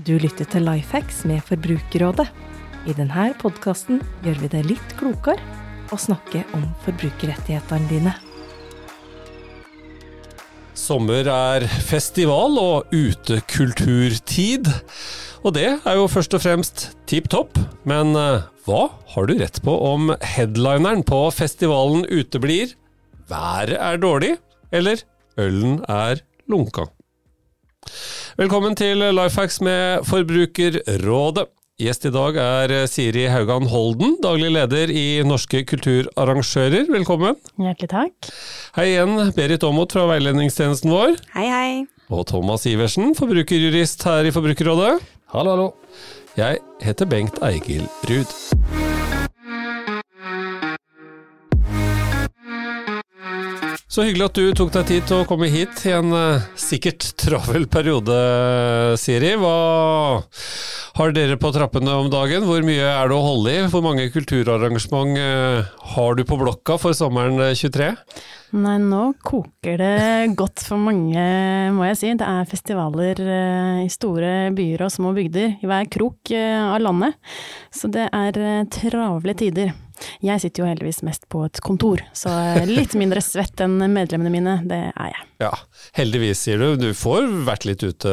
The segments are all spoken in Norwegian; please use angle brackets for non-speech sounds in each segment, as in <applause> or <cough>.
Du lytter til Lifehacks med Forbrukerrådet. I denne podkasten gjør vi det litt klokere å snakke om forbrukerrettighetene dine. Sommer er festival og utekulturtid. Og det er jo først og fremst tipp topp. Men eh, hva har du rett på om headlineren på festivalen uteblir, været er dårlig, eller ølen er lunka? Velkommen til Lifehacks med Forbrukerrådet. Gjest i dag er Siri Haugan Holden, daglig leder i Norske kulturarrangører. Velkommen. Hjertelig takk. Hei igjen, Berit Aamodt fra veiledningstjenesten vår. Hei, hei. Og Thomas Iversen, forbrukerjurist her i Forbrukerrådet. Hallo, hallo. Jeg heter Bengt Eigil Ruud. Så hyggelig at du tok deg tid til å komme hit i en uh, sikkert travel periode, Siri. Hva har dere på trappene om dagen? Hvor mye er det å holde i? Hvor mange kulturarrangement uh, har du på blokka for sommeren 23? Nei, nå koker det godt for mange, må jeg si. Det er festivaler uh, i store byer og små bygder, i hver krok av landet. Så det er travle tider. Jeg sitter jo heldigvis mest på et kontor, så litt mindre svett enn medlemmene mine, det er jeg. Ja, heldigvis sier du. Du får vært litt ute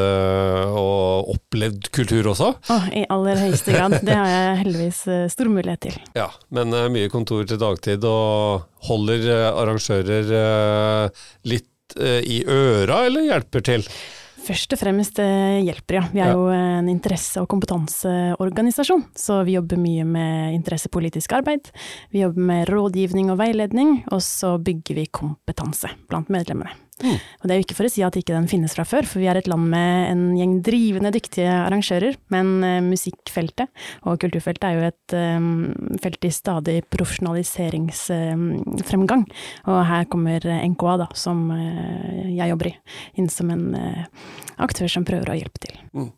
og opplevd kultur også? Oh, i aller høyeste grad. Det har jeg heldigvis stor mulighet til. Ja, men mye kontor til dagtid, og holder arrangører litt i øra, eller hjelper til? Først og fremst hjelper, ja. Vi er jo en interesse- og kompetanseorganisasjon, så vi jobber mye med interessepolitisk arbeid. Vi jobber med rådgivning og veiledning, og så bygger vi kompetanse blant medlemmene. Mm. Og det er jo ikke for å si at ikke den finnes fra før, for vi er et land med en gjeng drivende dyktige arrangører, men uh, musikkfeltet og kulturfeltet er jo et um, felt i stadig profesjonaliseringsfremgang. Um, og her kommer NKA, da, som uh, jeg jobber i, inn som en uh, aktør som prøver å hjelpe til. Mm.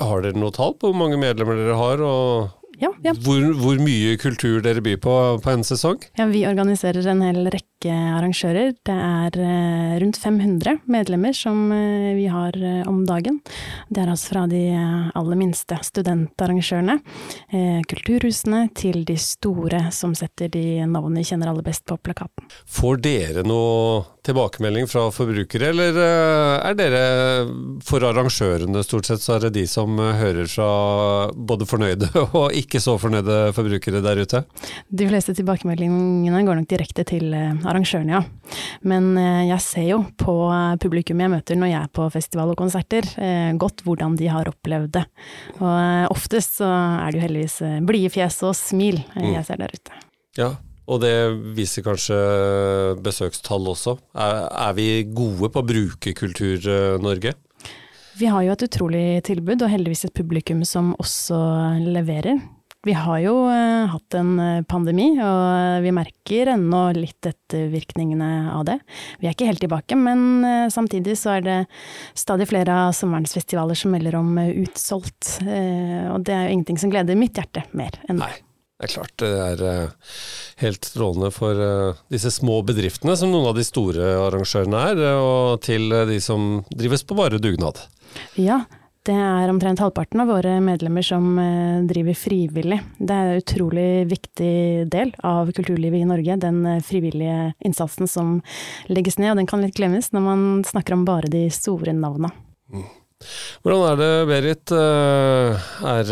Har dere noe tall på hvor mange medlemmer dere har? og ja, ja. Hvor, hvor, mye kultur dere byr på på en sesong? Ja, Vi organiserer en hel rekke arrangører. Det er eh, rundt 500 medlemmer som eh, vi har eh, om dagen. Det er altså fra de aller minste studentarrangørene, kulturhusene, til de store som setter de navnene vi kjenner aller best på plakaten. Får dere noe tilbakemelding fra forbrukere, eller er dere for arrangørene stort sett, så er det de som hører fra både fornøyde <laughs> og ikke så fornøyde forbrukere der ute? De fleste tilbakemeldingene går nok direkte til arrangørene, ja. Men jeg ser jo på publikum jeg møter når jeg er på festival og konserter, godt hvordan de har opplevd det. Og oftest så er det jo heldigvis blide fjes og smil jeg ser der ute. Ja, og det viser kanskje besøkstall også. Er, er vi gode på å bruke Kultur-Norge? Vi har jo et utrolig tilbud, og heldigvis et publikum som også leverer. Vi har jo uh, hatt en pandemi, og vi merker ennå litt ettervirkningene av det. Vi er ikke helt tilbake, men samtidig så er det stadig flere av sommerens festivaler som melder om utsolgt. og det er jo ingenting som gleder mitt hjerte mer enn det. Nei. Det er klart det er helt strålende for disse små bedriftene, som noen av de store arrangørene er, og til de som drives på bare dugnad. Ja, det er omtrent halvparten av våre medlemmer som driver frivillig. Det er en utrolig viktig del av kulturlivet i Norge, den frivillige innsatsen som legges ned. Og den kan litt glemmes når man snakker om bare de store navna. Mm. Hvordan er det, Berit? Er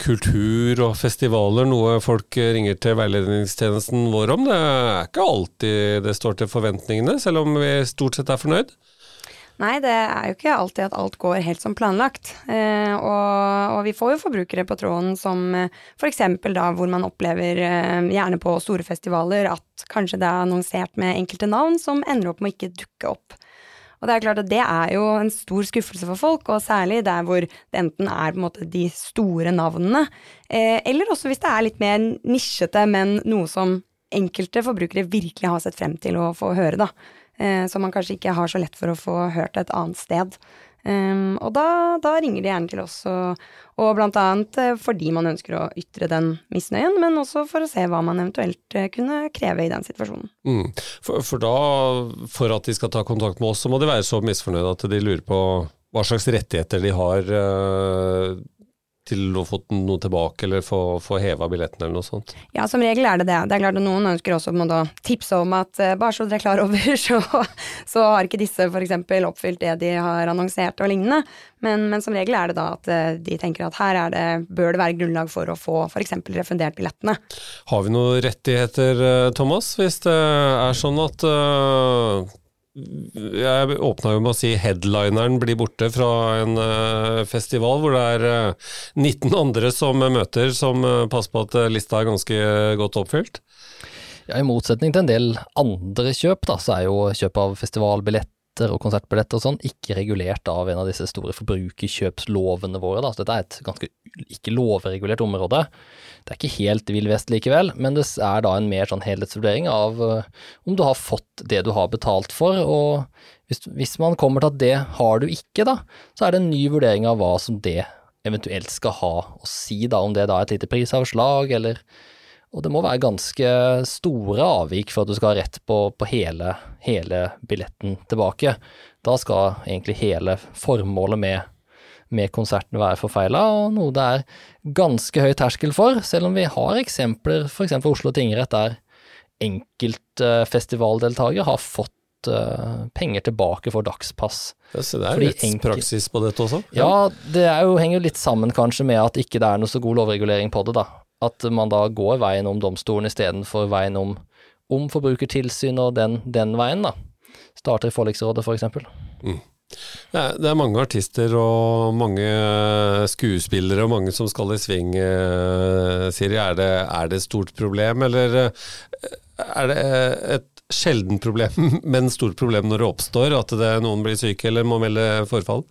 kultur og festivaler noe folk ringer til veiledningstjenesten vår om? Det er ikke alltid det står til forventningene, selv om vi stort sett er fornøyd? Nei, det er jo ikke alltid at alt går helt som planlagt. Eh, og, og, vi får jo forbrukere på tråden som eh, f.eks. da hvor man opplever, eh, gjerne på store festivaler, at kanskje det er annonsert med enkelte navn som ender opp med å ikke dukke opp. Og det er klart at det er jo en stor skuffelse for folk, og særlig der hvor det enten er på en måte de store navnene, eh, eller også hvis det er litt mer nisjete, men noe som enkelte forbrukere virkelig har sett frem til å få høre, da eh, som man kanskje ikke har så lett for å få hørt et annet sted. Um, og da, da, ringer de gjerne til oss, og, og blant annet eh, fordi man ønsker å ytre den misnøyen, men også for å se hva man eventuelt eh, kunne kreve i den situasjonen. Mm. For, for, da, for at de skal ta kontakt med oss, så må de være så misfornøyde at de lurer på hva slags rettigheter de har uh, til å få noe tilbake, eller få, få heva billetten eller noe sånt? Ja, som regel er det det. Det er klart at Noen ønsker også å tipse om at uh, bare så dere er klar over, <laughs> så, så har ikke disse f.eks. oppfylt det de har annonsert og lignende. Men, men, som regel er det da at uh, de tenker at her det, bør det være grunnlag for å få f.eks. refundert billettene. Har vi noen rettigheter, Thomas, hvis det er sånn at jeg åpna jo med å si headlineren blir borte fra en uh, festival hvor det er uh, eh, 19 andre som møter, som uh, passer på at lista er ganske godt oppfylt. Ja, I motsetning til en del andre kjøp, da, så er jo kjøp av festivalbillett billetter og konsertbilletter og sånn ikke regulert av en av disse store forbrukerkjøpslovene våre. Da. Så dette er et ganske ikke lovregulert område. Det er ikke helt vill vest likevel, men det er da en mer sånn helhetsvurdering av uh, om du har fått det du har betalt for. og hvis, hvis, man kommer til at det har du ikke, da, så er det en ny vurdering av hva som det eventuelt skal ha å si, da, om det da er et lite prisavslag eller og det må være ganske store avvik for at du skal ha rett på, på hele, hele, billetten tilbake. Da skal egentlig hele formålet med, med konserten være forfeila, og noe det er ganske høy terskel for, selv om vi har eksempler, f.eks. Oslo tingrett, der enkeltfestivaldeltaker har fått uh, penger tilbake for dagspass. Ja, så det er litt praksis på dette også? Ja, det jo, henger jo litt sammen kanskje med at ikke det er noe så god lovregulering på det, da. At man da går veien om domstolen istedenfor veien om, om forbrukertilsyn og den, den, veien, da. Starter i forliksrådet, f.eks. For mm. Ja, det er mange artister og mange skuespillere og mange som skal i sving, eh, Siri. Er det, er det et stort problem, eller eh, er det et sjelden problem, <laughs> men stort problem når det oppstår, at det, noen blir syke eller må melde forfall?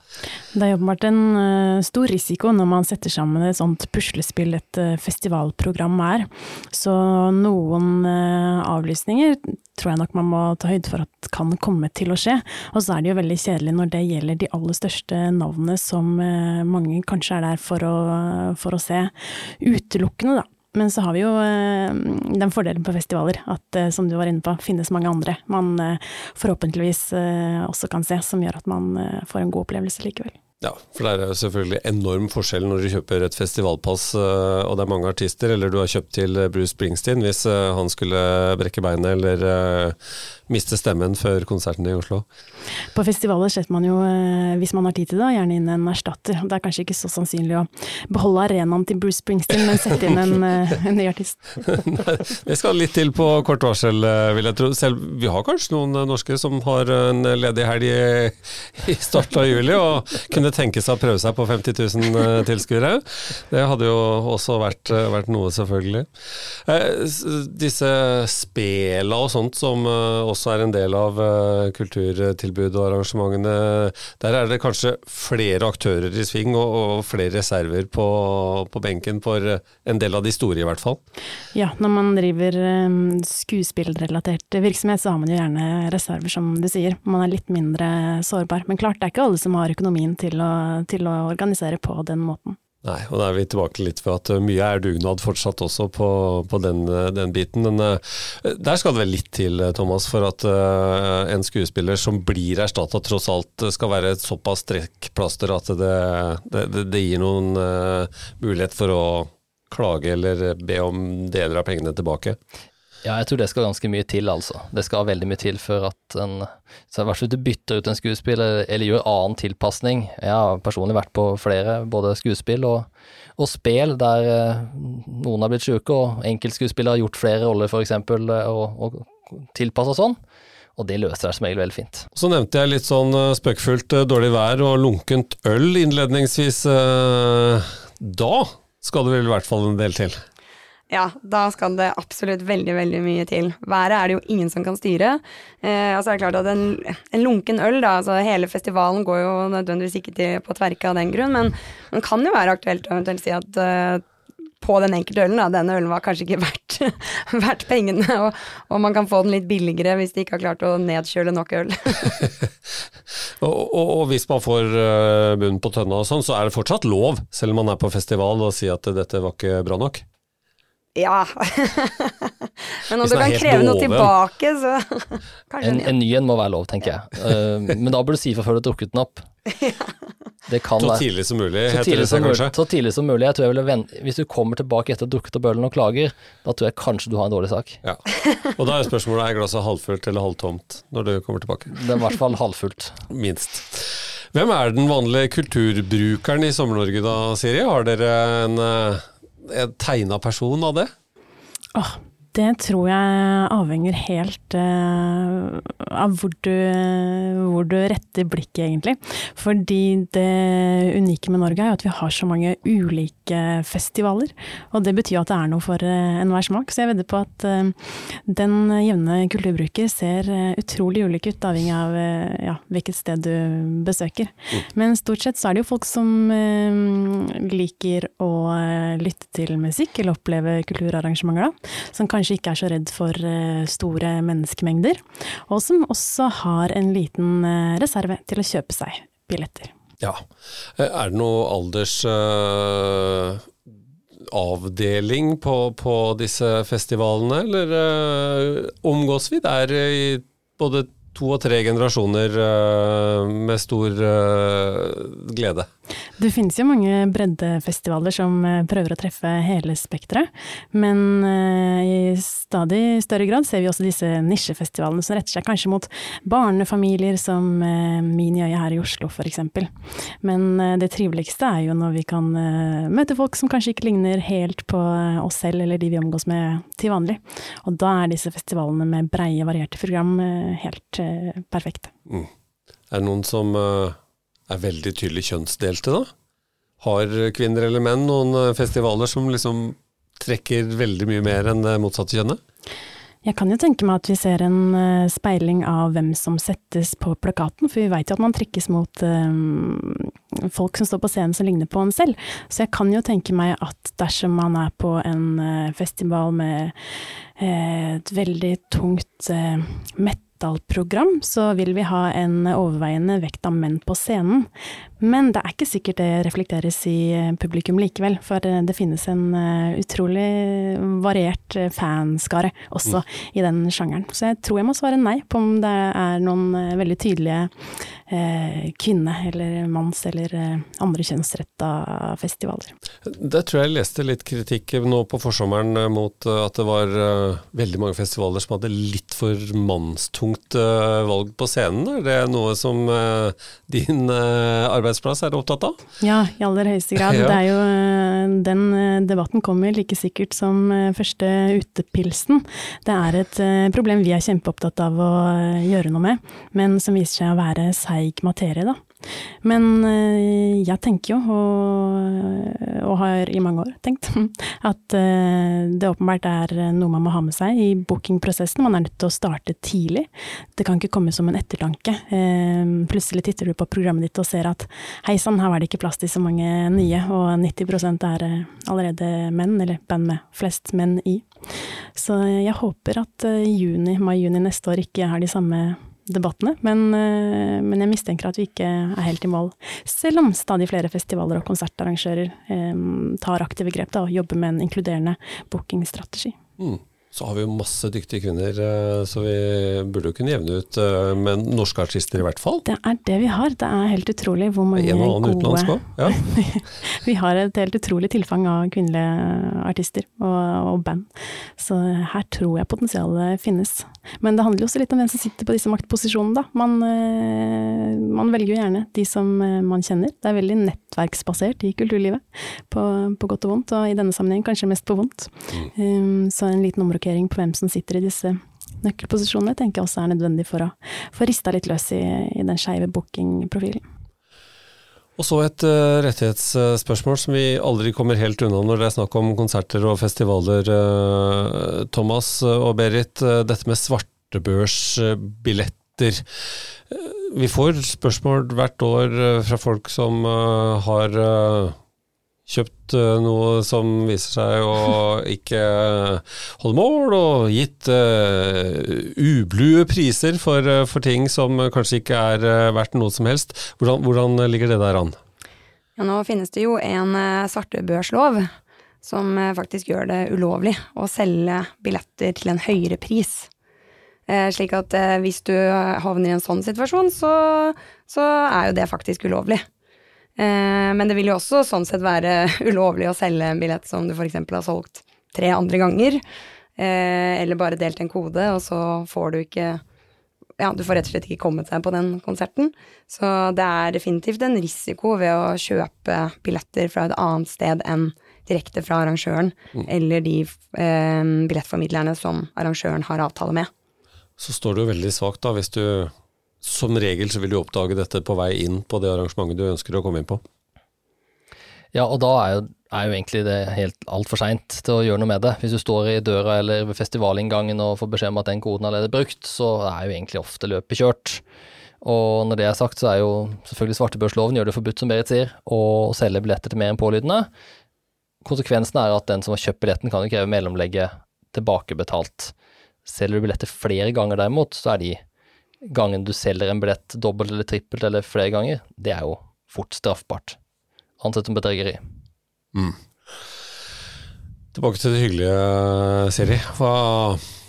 Det er åpenbart en uh, stor risiko når man setter sammen et sånt puslespill et uh, festivalprogram er. Så noen uh, avlysninger tror jeg nok man må ta høyde for at kan komme til å skje. Og så er det jo veldig kjedelig når det gjelder de aller største navnene som mange kanskje er der for å, for å se. Utelukkende, da men så har vi jo eh, den fordelen på festivaler at eh, som du var inne på, finnes mange andre man eh, forhåpentligvis også kan se, som gjør at man får en god opplevelse likevel. Ja, for det er selvfølgelig enorm forskjell når du kjøper et festivalpass og det er mange artister, eller du har kjøpt til Bruce Springsteen hvis han skulle brekke beinet eller miste stemmen før konserten i Oslo. På festivaler setter man jo, eh, hvis man har tid til det, gjerne inn en erstatter. Det er kanskje ikke så sannsynlig å beholde arenaen til Bruce Springsteen, men sette inn en, <laughs> eh, en ny artist. Det skal litt til på kort varsel, eh, vil jeg tro. Selv, vi har kanskje noen norske som har en ledig helg i, i starten av juli, og kunne tenke seg å prøve seg på 50 000 tilskuere. Det hadde jo også vært, vært noe, selvfølgelig. Disse spela og sånt som også er en del av kulturtilbud og arrangementene. Der er det kanskje flere aktører i sving og, og flere reserver på, på, benken for en del av de store, i hvert fall. Ja, når man driver um, skuespillrelatert virksomhet, så har man jo gjerne reserver, som du sier. Man er litt mindre sårbar. Men klart, det er ikke alle som har økonomien til å, til å organisere på den måten. Nei, og da er vi tilbake litt for at mye er dugnad fortsatt også på, på den, den, biten. Men uh, der skal det vel litt til, Thomas, for at en skuespiller som blir erstatta, tross alt skal være et såpass strekkplaster at det, det, det gir noen mulighet for å klage eller be om deler av pengene tilbake. Ja, jeg tror det skal ganske mye til, altså. Det skal veldig mye til før at en Så i hvert fall du bytter ut en skuespiller eller gjør annen tilpasning. Jeg har personlig vært på flere, både skuespill og, og spel, der eh, noen har blitt sjuke, og enkeltskuespillere har gjort flere roller, f.eks., og, og tilpassa sånn. Og det løser seg som regel veldig fint. Så nevnte jeg litt sånn eh, spøkefullt eh, dårlig vær og lunkent øl innledningsvis. Da skal det vel i hvert fall en del til? Ja, da skal det absolutt veldig, veldig mye til. Været er det jo ingen som kan styre. Eh, og er det klart at en, en, lunken øl, da, altså hele festivalen går jo nødvendigvis ikke til, på tverke av den grunn, men det kan jo være aktuelt å eventuelt si at eh, på den enkelte ølen, da, denne ølen var kanskje ikke <laughs> verdt, verdt pengene, og, og, man kan få den litt billigere hvis de ikke har klart å nedkjøle nok øl. <laughs> og, og, og, hvis man får uh, bunnen på tønna og sånn, så er det fortsatt lov, selv om man er på festival, å si at dette var ikke bra nok? Ja. <laughs> men om du kan kreve noe tilbake, så <laughs> kanskje En, en ny en må være lov, tenker jeg. Uh, <laughs> men da bør du si fra før du har drukket den opp. Det kan Så tidlig som mulig, Så heter tidlig, det som seg kanskje. så tidlig som mulig. Jeg tror jeg ville ven- Hvis du kommer tilbake etter å ha drukket opp ølen og klager, da tror jeg kanskje du har en dårlig sak. Ja. Og da er spørsmålet er glasset halvfullt eller halvtomt når du kommer tilbake. Det er i hvert fall halvfullt. Minst. Hvem er den vanlige kulturbrukeren i Sommer-Norge da, Siri? Har dere en, eh, en tegna person av det? Åh, det tror jeg avhenger helt uh, av hvor du, hvor du retter blikket, egentlig. Fordi det unike med Norge er at vi har så mange ulike festivaler. Og det betyr at det er noe for uh, enhver smak. Så jeg vedder på at uh, den jevne kulturbruker ser utrolig ulik ut, avhengig av ja, hvilket sted du besøker. Men stort sett så er det jo folk som liker å lytte til musikk eller oppleve kulturarrangementer, da. Som kanskje ikke er så redd for eh, store menneskemengder. Og som også har en liten eh, reserve til å kjøpe seg billetter. Ja. Eh, Er det noe alders eh, avdeling på, på disse festivalene, eller omgås vi der i både to og tre generasjoner med stor glede? Det finnes jo mange breddefestivaler som eh, prøver å treffe hele spekteret, men eh, i stadig større grad ser vi også disse nisjefestivalene som retter seg kanskje mot barnefamilier, som eh, Min i øyet her i Oslo f.eks. Men det triveligste er jo når vi kan møte folk som kanskje ikke ligner helt på oss selv eller de vi omgås med til vanlig. Og da er disse festivalene med breie, varierte program helt perfekte. perfekte. Er det noen som er veldig tydelig kjønnsdelte, da? Har kvinner eller menn noen eh, festivaler som liksom trekker veldig mye mer enn det motsatte kjønnet? Jeg kan jo tenke meg at vi ser en eh, speiling av hvem som settes på plakaten, for vi vet jo at man trekkes mot eh, folk som står på scenen som ligner på en selv. Så jeg kan jo tenke meg at dersom man er på en eh, festival med et veldig tungt uh, metal-program, så vil vi ha en overveiende vekt av menn på scenen. Men det er ikke sikkert det reflekteres i eh, publikum likevel, for eh, det finnes en eh, utrolig variert fanskare også i den sjangeren. Så jeg tror jeg må svare nei på om det er noen veldig tydelige kvinne- eller manns- eller eh, andre kjønnsretta festivaler. Det tror jeg jeg leste litt kritikk nå på forsommeren eh, mot eh, at det var eh, veldig mange festivaler som hadde litt for mannstungt eh, valg på scenen. Er det noe som eh, din eh, arbeidsplass er opptatt av? Ja, i aller høyeste grad. <laughs> Ja. Det er jo, eh, den eh, debatten kommer like sikkert som eh, første utepilsen. Det er et eh, problem vi er kjempeopptatt av å eh, gjøre noe med, men som viser seg å være seig materie, da. Men eh, jeg tenker jo, og, og har i mange år tenkt, <laughs> at eh, det åpenbart er noe man må ha med seg i bookingprosessen. Man er nødt til å starte tidlig. Det kan ikke komme som en ettertanke. Eh, Plutselig titter du på programmet ditt og ser at hei sann, her var det ikke plass til så mange nye, og 90 er allerede menn, eller band med flest menn i. Så jeg håper at juni, mai-juni neste år ikke har de samme debattene, men, eh, men jeg mistenker at vi ikke er helt i mål. Selv om stadig flere festivaler og konsertarrangører eh, tar aktive grep da, og jobber med en inkluderende bookingstrategi. Mm. Så har vi jo masse dyktige kvinner, eh, så vi burde jo kunne jevne ut eh, med norske artister i hvert fall. Det er det vi har. Det er helt utrolig hvor mange En og annen gode også. Ja. <laughs> Vi har et helt utrolig tilfang av kvinnelige artister og, og band. Så her tror jeg potensialet finnes. Men det handler jo også litt om hvem som sitter på disse maktposisjonene, da. Man, eh, man velger jo gjerne de som eh, man kjenner. Det er veldig nettverksbasert i kulturlivet, på, på godt og vondt, og i denne sammenheng kanskje mest på vondt. Um, så en liten omrokering på hvem som sitter i disse nøkkelposisjonene, tenker jeg også er nødvendig for å få rista litt løs i, i den skeive bookingprofilen. Og så et uh, rettighetsspørsmål som vi aldri kommer helt unna når det er snakk om konserter og festivaler. Uh, Thomas og Berit, uh, dette med svartebørsbilletter. Eh, Vi får spørsmål hvert år eh, fra folk som eh, har kjøpt noe som viser seg å <laughs> ikke holde mål, og gitt uh, ublue priser for, for ting som kanskje ikke er verdt noe som helst. Hvordan, hvordan ligger det der an? Ja, nå finnes det jo en svartebørslov som faktisk gjør det ulovlig å selge billetter til en høyere pris. Eh, slik at eh, hvis du havner i en sånn situasjon, så, så er jo det faktisk ulovlig. Eh, men det vil jo også sånn sett være <laughs> ulovlig å selge en billett som du f.eks. har solgt tre andre ganger, eller bare delt en kode, og så får du ikke ja, du får rett og slett ikke kommet deg på den konserten. Så det er definitivt en risiko ved å kjøpe billetter fra et annet sted enn direkte fra arrangøren, mm. eller de eh, billettformidlerne som arrangøren har avtale med. Så står du veldig svakt da, hvis du som regel så vil du oppdage dette på vei inn på det arrangementet du ønsker å komme inn på. Ja, og da er jo, er jo egentlig det helt altfor seint til å gjøre noe med det. Hvis du står i døra eller ved festivalinngangen og får beskjed om at den koden allerede er brukt, så er jo egentlig ofte løpet kjørt. Og når det er sagt, så er jo selvfølgelig svartebørsloven gjør det forbudt, som Berit sier, å selge billetter til mer enn pålydende. Konsekvensen er at den som har kjøpt billetten, kan jo kreve mellomlegget tilbakebetalt. Selger du billetter flere ganger derimot, så er de gangen du selger en billett dobbelt eller trippelt eller flere ganger, det er jo fort straffbart. Ansett som bedrageri. Mm. Tilbake til det hyggelige, Siri. Hva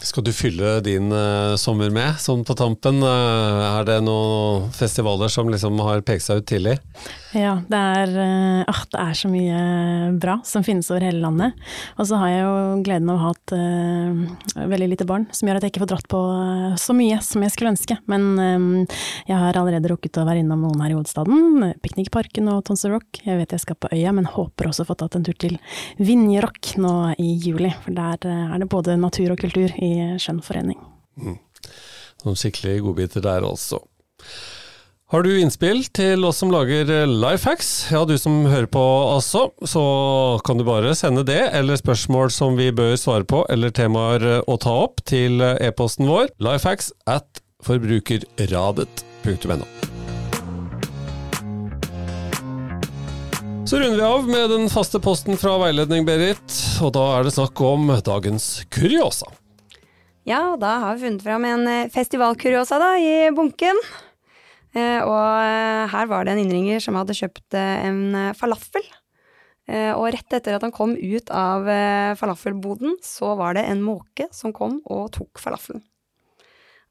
skal du fylle din uh, sommer med, sånn på tampen? Uh, er det noen festivaler som liksom har pekt seg ut tidlig? Ja, det er, uh, det er, så mye bra som finnes over hele landet. Og så har jeg jo gleden av å ha hatt veldig lite barn, som gjør at jeg ikke får dratt på så mye som jeg skulle ønske. Men jeg har allerede rukket å være innom noen her i hovedstaden. Piknikparken og Tonsor Rock. Jeg vet jeg skal på øya, men håper også å få tatt en tur til Vinjerock nå i juli. For der er det både natur og kultur i skjønnforening. Mm. Noen skikkelige godbiter der altså. Har du innspill til oss som lager life hacks, ja du som hører på altså, så kan du bare sende det, eller spørsmål som vi bør svare på, eller temaer å ta opp, til e-posten vår lifehacks at forbrukerradet.no. Så runder vi av med den faste posten fra veiledning, Berit, og da er det snakk om dagens kuriosa. Ja, da har vi funnet fram en eh, festivalkuriosa da, i bunken. Eh, og eh, her var det en innringer som hadde kjøpt eh, en falafel. Og rett etter at han kom ut av falafelboden, så var det en måke som kom og tok falafelen.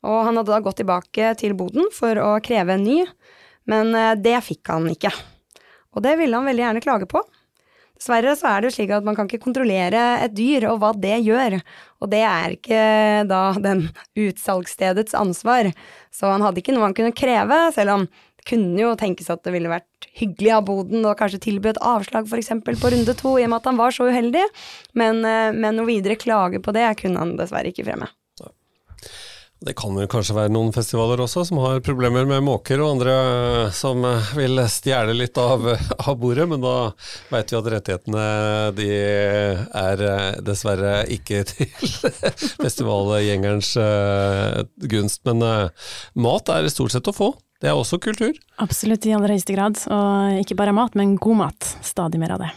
Og han hadde da gått tilbake til boden for å kreve en ny, men det fikk han ikke. Og det ville han veldig gjerne klage på. Dessverre så er det jo slik at man kan ikke kontrollere et dyr og hva det gjør, og det er ikke da den utsalgsstedets ansvar. Så han hadde ikke noe han kunne kreve, selv om det kunne jo tenkes at det ville vært hyggelig av boden og kanskje tilby et avslag f.eks. på runde to, i og med at han var så uheldig, men, eh, men noe videre klage på det kunne han dessverre ikke fremme. Det kan vel kanskje være noen festivaler også som har problemer med måker og andre som vil stjele litt av, av bordet, men da veit vi at rettighetene de er dessverre ikke <laughs> til festivalgjengerens gunst. Men mat er stort sett å få. Det er også kultur. Absolutt, i aller høyeste grad. Og ikke bare mat, men god mat. Stadig mer av det.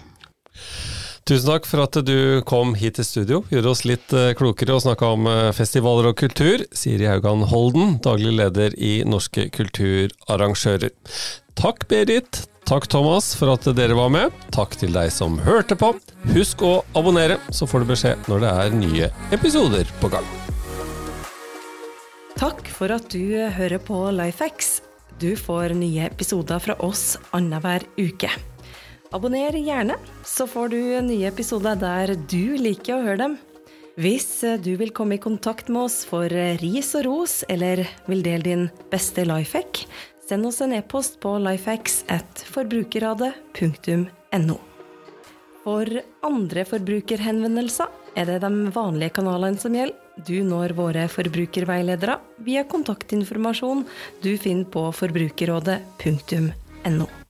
Tusen takk for at du kom hit til studio, gjorde oss litt eh, klokere og snakka om eh, festivaler og kultur. Siri Haugan Holden, daglig leder i Norske kulturarrangører. Takk Berit, takk Thomas for at dere var med. Takk til deg som hørte på. Husk å abonnere, så får du beskjed når det er nye episoder på gang. Takk for at du hører på Lifehacks. Du får nye episoder fra oss annenhver uke. Abonner gjerne, så får du nye episoder der du liker å høre dem. Hvis du vil komme i kontakt med oss for ris og ros, eller vil dele din beste life hack, send oss en e-post på lifehacks at forbrukerradet.no. For andre forbrukerhenvendelser er det de vanlige kanalene som gjelder. Du når våre forbrukerveiledere via kontaktinformasjon du finner på forbrukerrådet.no.